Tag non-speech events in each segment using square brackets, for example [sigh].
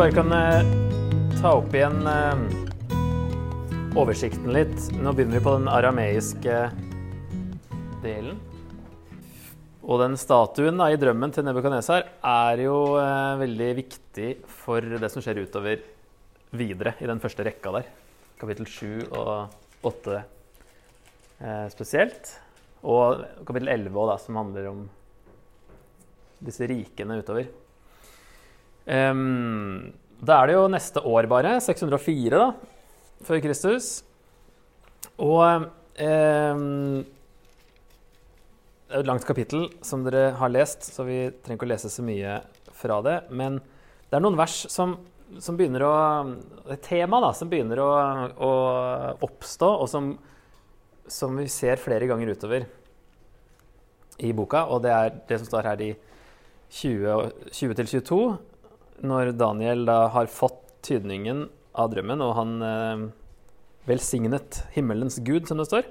bare kan eh, ta opp igjen eh, oversikten litt. Nå begynner vi på den arameiske delen. Og den statuen da, i drømmen til Nebukadnesar er jo eh, veldig viktig for det som skjer utover videre i den første rekka der. Kapittel 7 og 8 eh, spesielt. Og kapittel 11 også, da, som handler om disse rikene utover. Um, da er det jo neste år bare, 604 da, før Kristus. Og um, Det er et langt kapittel som dere har lest, så vi trenger ikke å lese så mye fra det. Men det er noen vers som, som begynner å Et tema da, som begynner å, å oppstå, og som, som, vi ser flere ganger utover i boka. Og det er det som står her i 20-22 når Daniel da har fått tydningen av drømmen, og han eh, velsignet himmelens gud, som det står.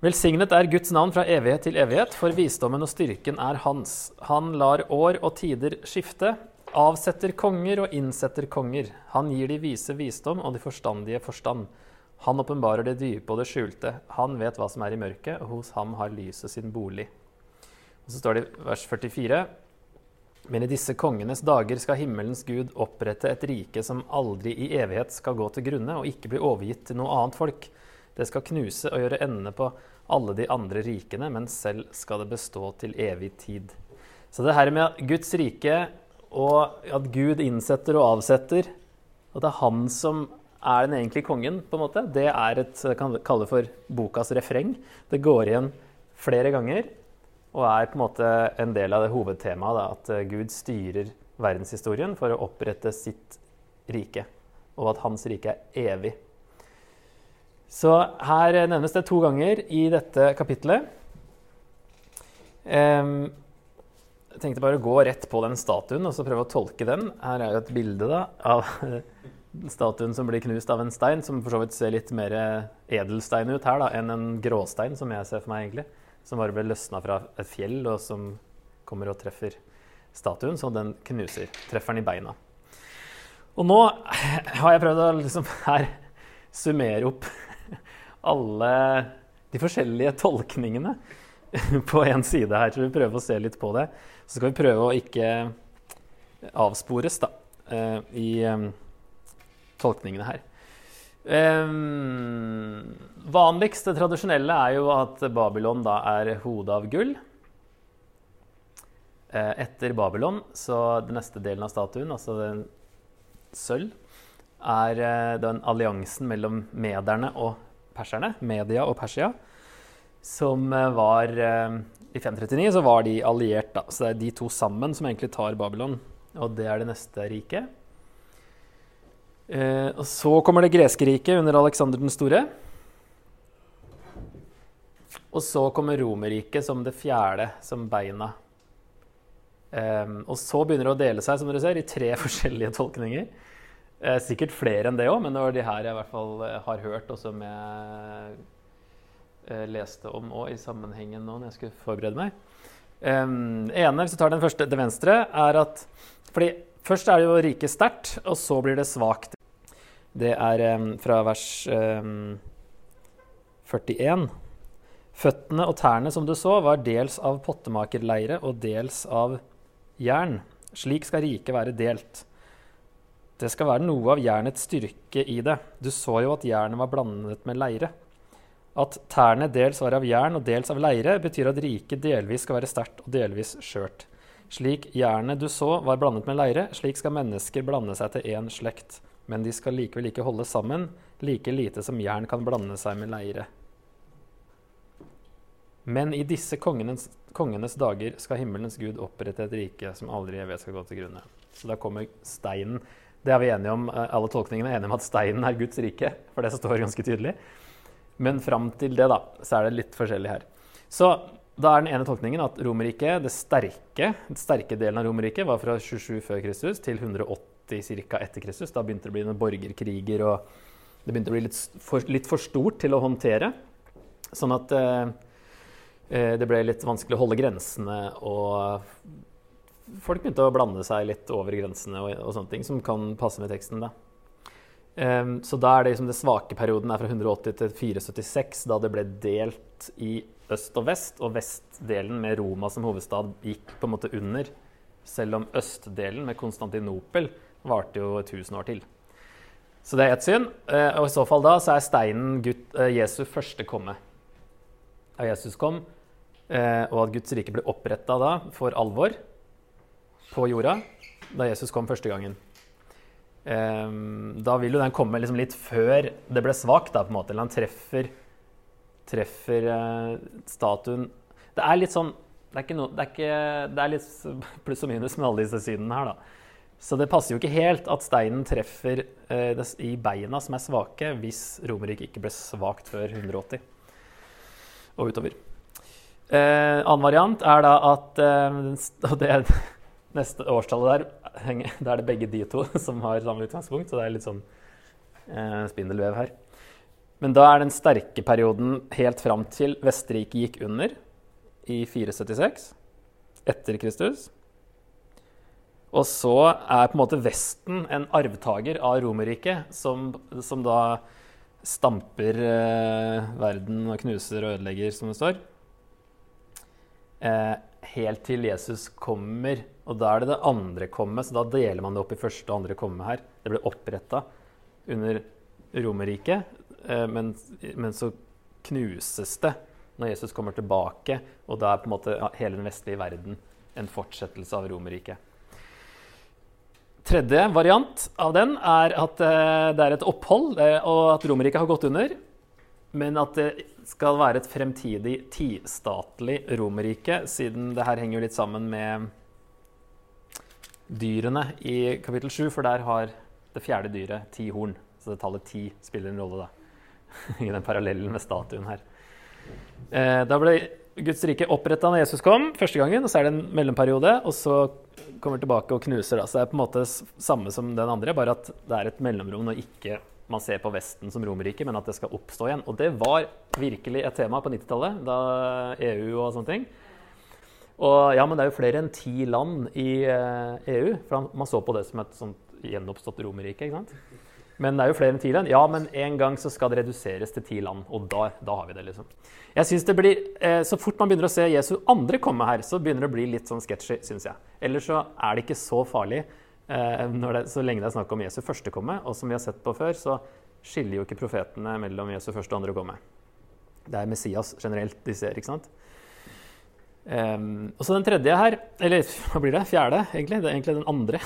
Velsignet er Guds navn fra evighet til evighet, for visdommen og styrken er hans. Han lar år og tider skifte, avsetter konger og innsetter konger. Han gir de vise visdom og de forstandige forstand. Han åpenbarer det dype og det skjulte. Han vet hva som er i mørket, og hos ham har lyset sin bolig. Og så står det i vers 44. Men i disse kongenes dager skal himmelens gud opprette et rike som aldri i evighet skal gå til grunne og ikke bli overgitt til noe annet folk. Det skal knuse og gjøre ende på alle de andre rikene, men selv skal det bestå til evig tid. Så det her med Guds rike og at Gud innsetter og avsetter, at det er han som er den egentlige kongen, på en måte, det er et kan kalle for bokas refreng. Det går igjen flere ganger. Og er på en måte en del av det hovedtemaet, da, at eh, Gud styrer verdenshistorien for å opprette sitt rike, og at hans rike er evig. Så her nevnes det to ganger i dette kapitlet. Jeg tenkte bare å gå rett på den statuen og så prøve å tolke den. Her er jo et bilde da, av [laughs] statuen som blir knust av en stein, som for så vidt ser litt mer edelstein ut her da, enn en gråstein, som jeg ser for meg egentlig som bare ble løsna fra et fjell, og som kommer og treffer statuen, så den knuser. Treffer den i beina. Og nå har jeg prøvd å liksom her summere opp alle de forskjellige tolkningene på én side her. Så vi prøver å se litt på det. Så skal vi prøve å ikke avspores da, eh, i eh, tolkningene her. Um, vanligst, det tradisjonelle, er jo at Babylon da er hodet av gull. Uh, etter Babylon, så den neste delen av statuen, altså den sølv, er uh, den alliansen mellom mederne og perserne, Media og Persia, som uh, var I 539 så var de alliert, da. Så det er de to sammen som egentlig tar Babylon. Og det er det neste riket. Eh, og så kommer det greske riket under Aleksander den store. Og så kommer Romerriket som det fjerde, som beina. Um, og så begynner det å dele seg som dere ser, i tre [laughs] forskjellige tolkninger. Eh, sikkert flere enn det òg, men det var de her jeg i hvert fall eh, har hørt, og som jeg eh, leste om òg i sammenhengen nå når jeg skulle forberede meg. Um, ene, hvis du tar den første til venstre, er at fordi Først er det jo riket sterkt, og så blir det svakt. Det er um, fra vers um, 41. Føttene og tærne som du så, var dels av pottemakerleire og dels av jern. Slik skal riket være delt. Det skal være noe av jernets styrke i det. Du så jo at jernet var blandet med leire. At tærne dels var av jern og dels av leire, betyr at riket delvis skal være sterkt og delvis skjørt. Slik jernet du så var blandet med leire, slik skal mennesker blande seg til én slekt men de skal likevel ikke holde sammen, like lite som jern kan blande seg med leire. Men i disse kongenes, kongenes, dager skal himmelens gud opprette et rike som aldri i evighet skal gå til grunne. Så da kommer steinen. Det er vi enige om, eh, Alle tolkningene er enige om at steinen er Guds rike, for det står ganske tydelig. Men fram til det da, så er det litt forskjellig her. Så da er den ene tolkningen at Romerriket, det sterke, den sterke delen av Romerriket, var fra 27 før Kristus til 180 80 ca. etter Kristus. Da begynte det å bli noen borgerkriger, og det begynte å bli litt for, litt for stort til å håndtere. Sånn at eh, det ble litt vanskelig å holde grensene og folk begynte å blande seg litt over grensene og, og sånne ting, som kan passe med teksten. da. Um, så da er det liksom det svake perioden er fra 180 til 476, da det ble delt i øst og vest, og vestdelen med Roma som hovedstad gikk på en måte under, selv om østdelen med Konstantinopel varte jo 1000 år til. Så det er ett syn. Uh, og i så fall da så er steinen Gud, uh, Jesu første komme. Ja, Jesus kom, og at Guds rike ble oppretta da for alvor på jorda, da Jesus kom første gangen. Um, da vil jo den komme liksom litt før det ble svakt, da, på en måte. Eller han treffer, treffer uh, statuen Det er litt sånn det er, no, det, er ikke, det er, litt [laughs] pluss og minus med alle disse synene her, da. Så det passer jo ikke helt at steinen treffer eh, i beina som er svake, hvis Romerriket ikke ble svakt før 180 og utover. Uh, annen variant er da at [laughs] Og det neste årstallet der [laughs] da er det begge de to [laughs] som har samme utgangspunkt, så det er litt sånn eh, spindelvev her. Men da er den sterke perioden helt fram til Vesterriket gikk under i 476 etter Kristus. Og så er på en måte Vesten en arvtaker av Romerriket, som, som, da stamper eh, verden og knuser og ødelegger, som det står. Eh, helt til Jesus kommer og da er det det andre komme, så da deler man det opp i første og andre komme her. Det ble oppretta under Romerriket, eh, men, men, så knuses det når Jesus kommer tilbake, og da er på en måte hele den vestlige verden en fortsettelse av Romerriket. Tredje variant av den er at eh, det er et opphold, eh, og at Romerriket har gått under. Men at det skal være et fremtidig tistatlig Romerrike, siden det her henger jo litt sammen med dyrene i kapittel 7, for der har det fjerde dyret ti horn. Så det tallet ti spiller en rolle da, [laughs] i den parallellen med statuen her. Eh, da ble Guds rike oppretta når Jesus kom første gangen, og så er det en mellomperiode, og så kommer tilbake og knuser. Da. Så det er på en måte samme som den andre, bare at det er et mellomrom og ikke man ser på Vesten som Romerriket, men at det skal oppstå igjen. Og det var virkelig et tema på 90-tallet, da EU og sånne ting. Og ja, men det er jo flere enn ti land i EU. Eh, e for man så på det som et sånt gjenoppstått Romerrike. ikke sant? Men det er jo flere enn ti land. Ja, men en gang så skal det reduseres til ti land. Og da, da har vi det, liksom. Jeg synes det blir, eh, Så fort man begynner å se Jesu andre komme her, så begynner det å bli litt sånn sketchy, syns jeg. Ellers så er det ikke så farlig det, så lenge det er snakk om Jesu første komme. Og som vi har sett på før, så skiller jo ikke profetene mellom Jesu første og andre komme. Det er Messias generelt de ser, ikke sant? Um, og så den tredje her, eller hva blir det? Fjerde, egentlig. Det er egentlig den andre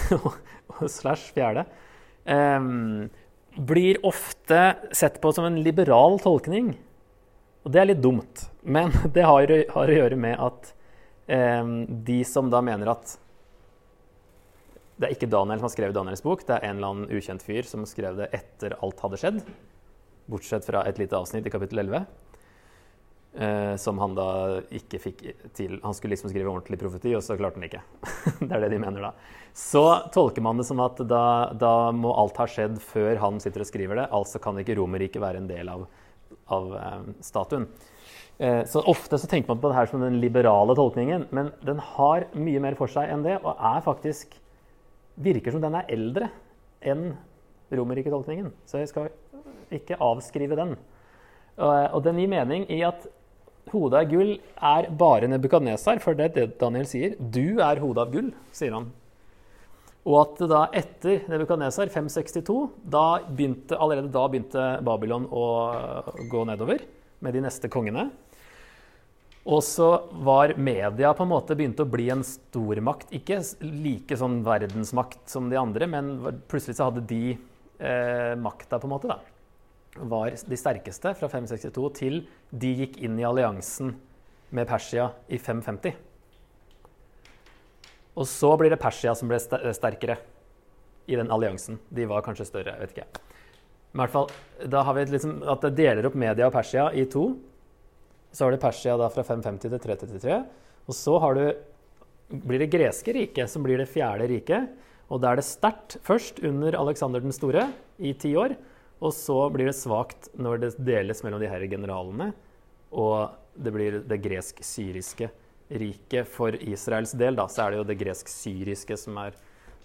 [laughs] slash fjerde. Um, blir ofte sett på som en liberal tolkning. Og det er litt dumt. Men [laughs] det har, har å gjøre med at um, de som da mener at det er ikke Daniel som har skrevet Daniels bok, det er en eller annen ukjent fyr som skrev det etter alt hadde skjedd. Bortsett fra et lite avsnitt i kapittel 11. Eh, som han da ikke fikk til. Han skulle liksom skrive ordentlig profeti, og så klarte han ikke. [laughs] det er det de mener da. Så tolker man det som at da, da, må alt ha skjedd før han sitter og skriver det. Altså kan ikke Romerriket være en del av, av eh, statuen. Eh, så ofte så tenker man på det her som den liberale tolkningen, men den har mye mer for seg enn det, og er faktisk virker som den er eldre enn Romerriket-tolkningen. Så jeg skal ikke avskrive den. Og den gir mening i at hodet av gull er bare Nebukadnesar, for det er det Daniel sier. Du er hodet av gull, sier han. Og at da etter Nebukadnesar, 562, da begynte, allerede da begynte Babylon å gå nedover med de neste kongene. Og så var media på en måte begynt å bli en stormakt. Ikke like sånn verdensmakt som de andre, men plutselig så hadde de eh, makta, på en måte. da var de sterkeste fra 562 til de gikk inn i alliansen med Persia i 550. Og så blir det Persia som ble sterkere i den alliansen. De var kanskje større, jeg vet ikke. Men i hvert fall, da har vi liksom at det deler opp Media og Persia i to. Så har du Persia da fra 550 til 333. Og så du, blir det greske riket som blir det fjerde riket. Og da er det sterkt først under Aleksander den store i ti år. Og så blir det svakt når det deles mellom de her generalene, og det blir det gresk-syriske riket for Israels del, da, så er det jo det gresk-syriske som er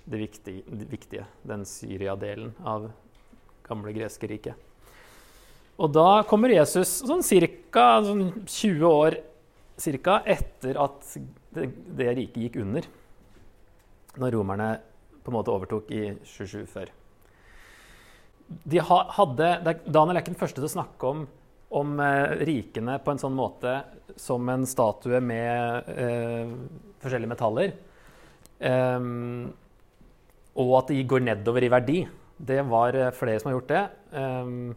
det viktige. Den Syria-delen av gamle greske riket. Og da kommer Jesus sånn ca. Sånn 20 år cirka, etter at det, det riket gikk under. Når romerne på en måte overtok i 27 før. De hadde, Daniel er ikke den første til å snakke om, om eh, rikene på en sånn måte som en statue med eh, forskjellige metaller. Um, og at de går nedover i verdi. Det var eh, flere som har gjort det. Um,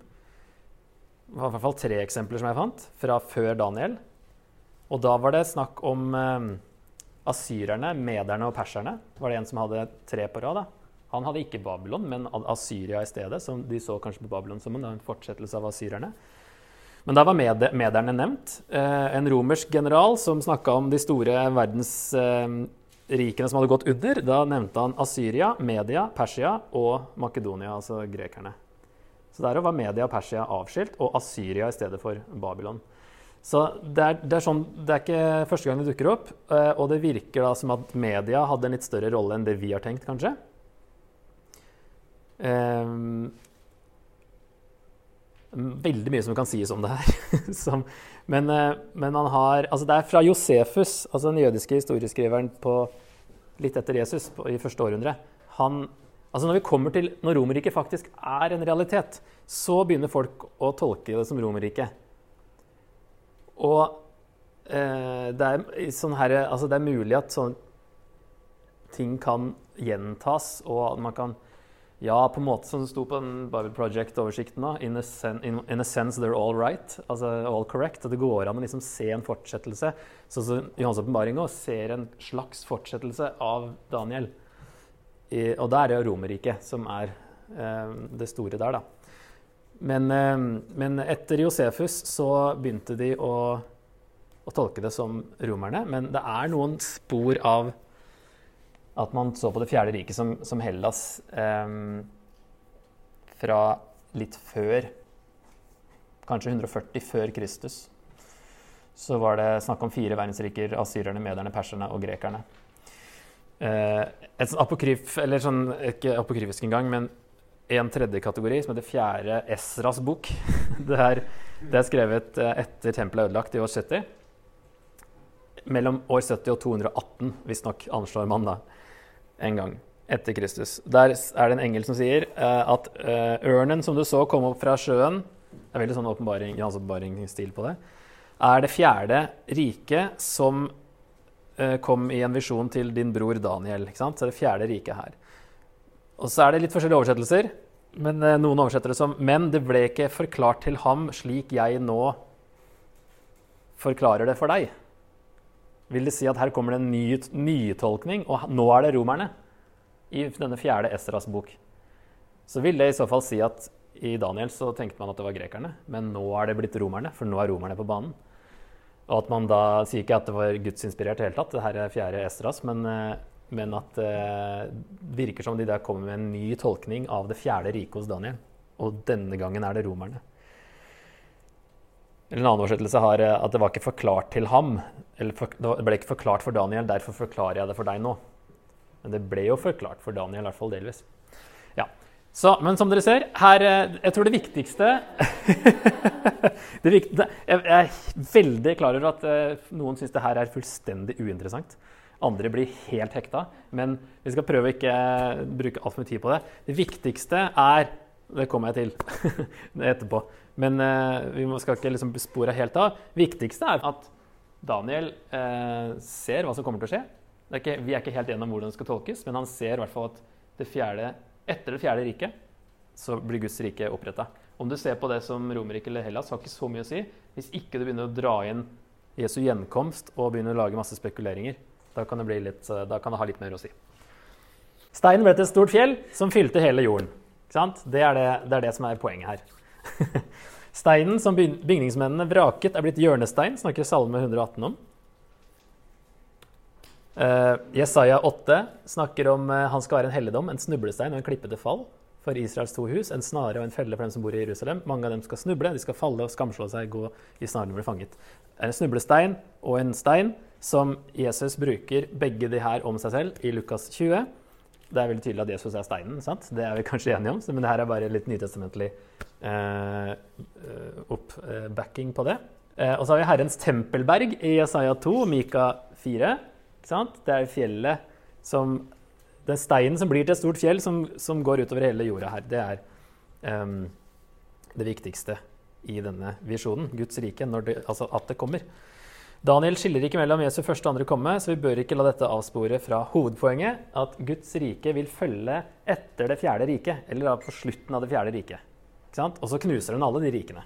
var i hvert fall tre eksempler som jeg fant fra før Daniel. Og da var det snakk om eh, asyrerne, mederne og perserne. Var det en som hadde tre på rad? Han hadde ikke Babylon, men Asyria i stedet. som De så kanskje på Babylon som en, fortsettelse av asyrerne. Men da var med, mederne nevnt. Eh, en romersk general som snakka om de store verdensrikene eh, som hadde gått under. Da nevnte han Asyria, Media, Persia og Makedonia, altså grekerne. Så der var Media og Persia avskilt, og Asyria i stedet for Babylon. Så det er, det er, sånn, det er ikke første gang det dukker opp. Eh, og det virker da som at media hadde en litt større rolle enn det vi har tenkt, kanskje. Um, veldig mye som kan sies om det her. [laughs] som, men, eh, men, han har Altså, det er fra Josefus, altså den jødiske historieskriveren på, litt etter Jesus på, i første århundre. Han Altså Når vi kommer til når Romerriket faktisk er en realitet, så begynner folk å tolke det som Romerriket. Og eh, det, er, sånn her, altså det er mulig at sånne ting kan gjentas, og at man kan Ja, på en måte som det sto på den Bible Project-oversikten nå. In, in, in, a sense they're all right. Altså all correct. Og det går an å liksom se en fortsettelse. Sånn som Johans åpenbaring ser en slags fortsettelse av Daniel. I, og da er Romerriket som er eh, det store der, da. Men, eh, men, etter Josefus så begynte de å, å, tolke det som romerne. Men det er noen spor av at man så på Det fjerde riket som, som Hellas eh, fra litt før Kanskje 140 før Kristus. Så var det snakk om fire verdensriker asyrerne, mederne, perserne og grekerne. Eh, et sånn apokryf, eller sånn, ikke apokryfisk engang, men en tredje kategori som heter Fjerde Esras bok. [laughs] Det er, det er skrevet eh, etter tempelet er ødelagt i år 70. Mellom år 70 og 218, visstnok anslår man da, en gang etter Kristus. Der er det en engel som sier uh, at uh, ørnen som du så komme opp fra sjøen Det er veldig sånn åpenbaring, Jans åpenbaringsstil på det. Er det fjerde riket som kom i en visjon til din bror Daniel. Ikke sant? Så er det fjerde riket her. Og så er det litt forskjellige oversettelser. Men eh, Noen oversetter det som 'Men det ble ikke forklart til ham slik jeg nå forklarer det for deg'. Vil det si at her kommer det en ny nytolkning, og nå er det romerne? I denne fjerde Esras bok. Så vil det i så fall si at i Daniel så tenkte man at det var grekerne, men nå er det blitt romerne, for nå er romerne på banen. Og at man da sier ikke at det var gudsinspirert i det hele tatt, det her er fjerde Estras, men eh, men at det eh, virker som de der kommer med en ny tolkning av det fjerde riket hos Daniel. Og denne gangen er det romerne. En annen oversettelse har eh, at det var ikke forklart til ham. Eller for, det ble ikke forklart for Daniel, derfor forklarer jeg det for deg nå. Men det ble jo forklart for Daniel, i hvert fall delvis. Ja. Så, men som dere ser, her eh, Jeg tror det viktigste [laughs] det viktigste, Jeg er veldig klar over at noen syns det her er fullstendig uinteressant. Andre blir helt hekta. Men vi skal prøve å ikke bruke altfor mye tid på det. Det viktigste er Det kommer jeg til [laughs] etterpå. Men vi skal ikke liksom spore helt av. Det viktigste er at Daniel ser hva som kommer til å skje. Er ikke, vi er ikke helt enige om hvordan det skal tolkes, men han ser i hvert fall at det fjerde, etter det fjerde riket så blir Guds rike oppretta. Om du ser på det som Romerriket eller Hellas, har ikke så mye å si. Hvis ikke du begynner å dra inn Jesu gjenkomst og begynner å lage masse spekuleringer. Da kan, det litt, eh, da kan det ha litt mer å si. Steinen ble til et stort fjell som fylte hele jorden. Det er det, det er det, som er poenget her. [laughs] Steinen som bygningsmennene vraket, er blitt hjørnestein, snakker Salme 118 om. Uh, Jesaja 8 snakker om uh, han skal være en helligdom, en snublestein og en klippete fall for Israels to hus, en snare og en felle for dem som bor i Jerusalem. Mange av dem skal snuble, de skal falle og skamslå seg, gå i snaren og bli fanget. En snublestein og en stein som Jesus bruker begge de her om seg selv i Lukas 20. Det er veldig tydelig at Jesus er steinen. sant? Det er vi kanskje enige om, men det her er bare litt nytestamentlig eh, oppbacking på det. Og så har vi Herrens tempelberg i Jesaja 2, Mika 4. Det er fjellet som Den steinen som blir til et stort fjell, som, som går utover hele jorda her. Det er um, det viktigste i denne visjonen. Guds rike, det, altså at det kommer. Daniel skiller ikke mellom Jesu første og andre komme, så vi bør ikke la dette avspore fra hovedpoenget, at Guds rike vil følge etter det fjerde riket, eller på slutten av det fjerde riket. Og så knuser den alle de rikene.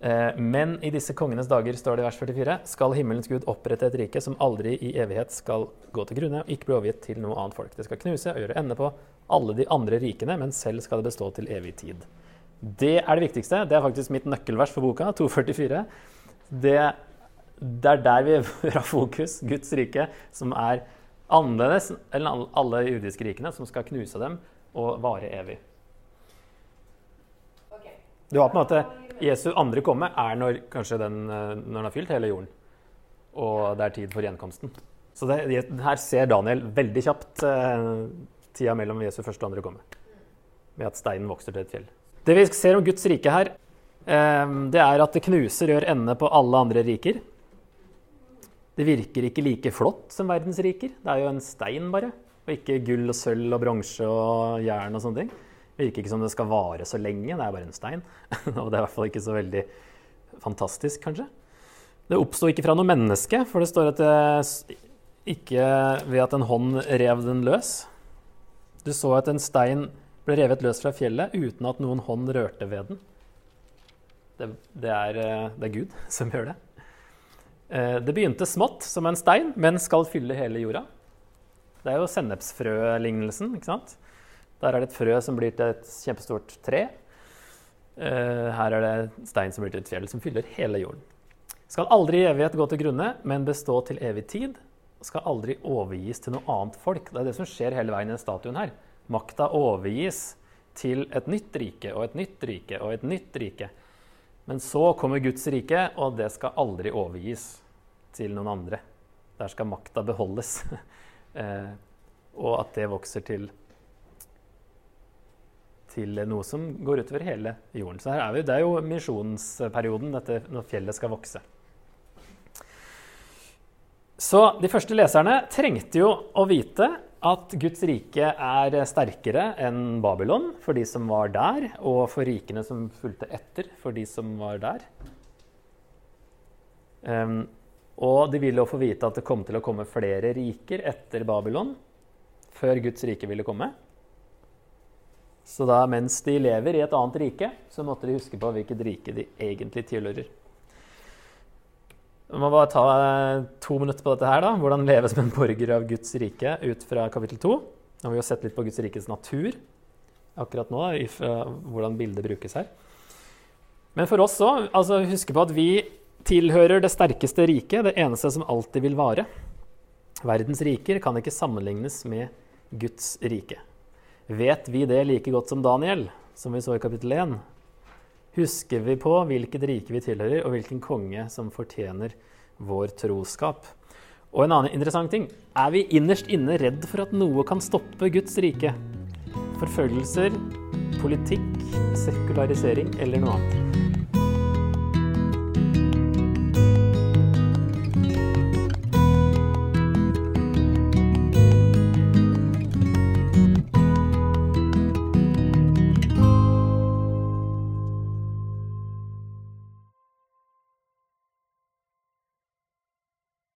Eh, men i disse kongenes dager, står det i vers 44, skal himmelens Gud opprette et rike som aldri i evighet skal gå til grunne og ikke bli overgitt til noe annet folk. Det skal knuse og gjøre ende på alle de andre rikene, men selv skal det bestå til evig tid. Det er det viktigste. Det er faktisk mitt nøkkelvers for boka, 244 det, det er der vi [laughs] bør ha fokus. Guds rike, som er annerledes enn alle jødiske rikene, som skal knuse dem og vare evig. Du har på en måte Jesu andre komme er når, kanskje den, eh, når han har fylt hele jorden. Og det er tid for gjenkomsten. Så det, her ser Daniel veldig kjapt eh, tida mellom Jesu første og andre komme. Med at steinen vokser til et fjell. Det vi ser om Guds rike her, eh, det er at det knuser gjør ende på alle andre riker. Det virker ikke like flott som verdens riker. Det er jo en stein, bare. Og ikke gull og sølv og bronse og jern og sånne ting. Det virker ikke som det skal vare så lenge. Det er bare en stein. [laughs] og det er i hvert fall ikke så veldig fantastisk, kanskje. Det oppsto ikke fra noe menneske, for det står at det ikke ved at en hånd rev den løs. Du så at en stein ble revet løs fra fjellet uten at noen hånd rørte ved den. Det, det, er, eh, det, er, Gud [laughs] som gjør det. Eh, det begynte smått, som en stein, men skal fylle hele jorda. Det er jo sennepsfrølignelsen. ikke sant? Der er det et frø som blir til et kjempestort tre. Eh, her er det stein som blir til et fjell, som fyller hele jorden. Skal aldri i evighet gå til grunne, men bestå til evig tid. Skal aldri overgis til noe annet folk. Det er det som skjer hele veien i statuen her. Makta overgis til et nytt rike og et nytt rike og et nytt rike. Men så kommer Guds rike, og det skal aldri overgis til noen andre. Der skal makta beholdes. [laughs] eh, og at det vokser til, til noe som går utover hele jorden. Så her er vi, Det er jo misjonsperioden, dette når fjellet skal vokse. Så de første leserne trengte jo å vite at Guds rike er sterkere enn Babylon for de som var der, og for rikene som fulgte etter for de som var der. Um, og de ville jo få vite at det kom til å komme flere riker etter Babylon før Guds rike ville komme. Så da mens de lever i et annet rike, så måtte de huske på hvilket rike de egentlig tilhører. Vi må bare ta eh, to minutter på dette her. da. Hvordan leve som en borger av Guds rike ut fra kapittel to. Nå har vi jo sett litt på Guds rikes natur akkurat nå, hvordan bildet brukes her. Men for oss òg, altså huske på at vi tilhører det sterkeste riket, det eneste som alltid vil vare. Verdens riker kan ikke sammenlignes med Guds rike. Vet vi det like godt som Daniel, som vi så i kapittel 1? husker vi på hvilket rike vi tilhører, og hvilken konge som fortjener vår troskap. Og en annen interessant ting er vi innerst inne redd for at noe kan stoppe Guds rike? Forfølgelser, politikk, sekularisering eller noe annet.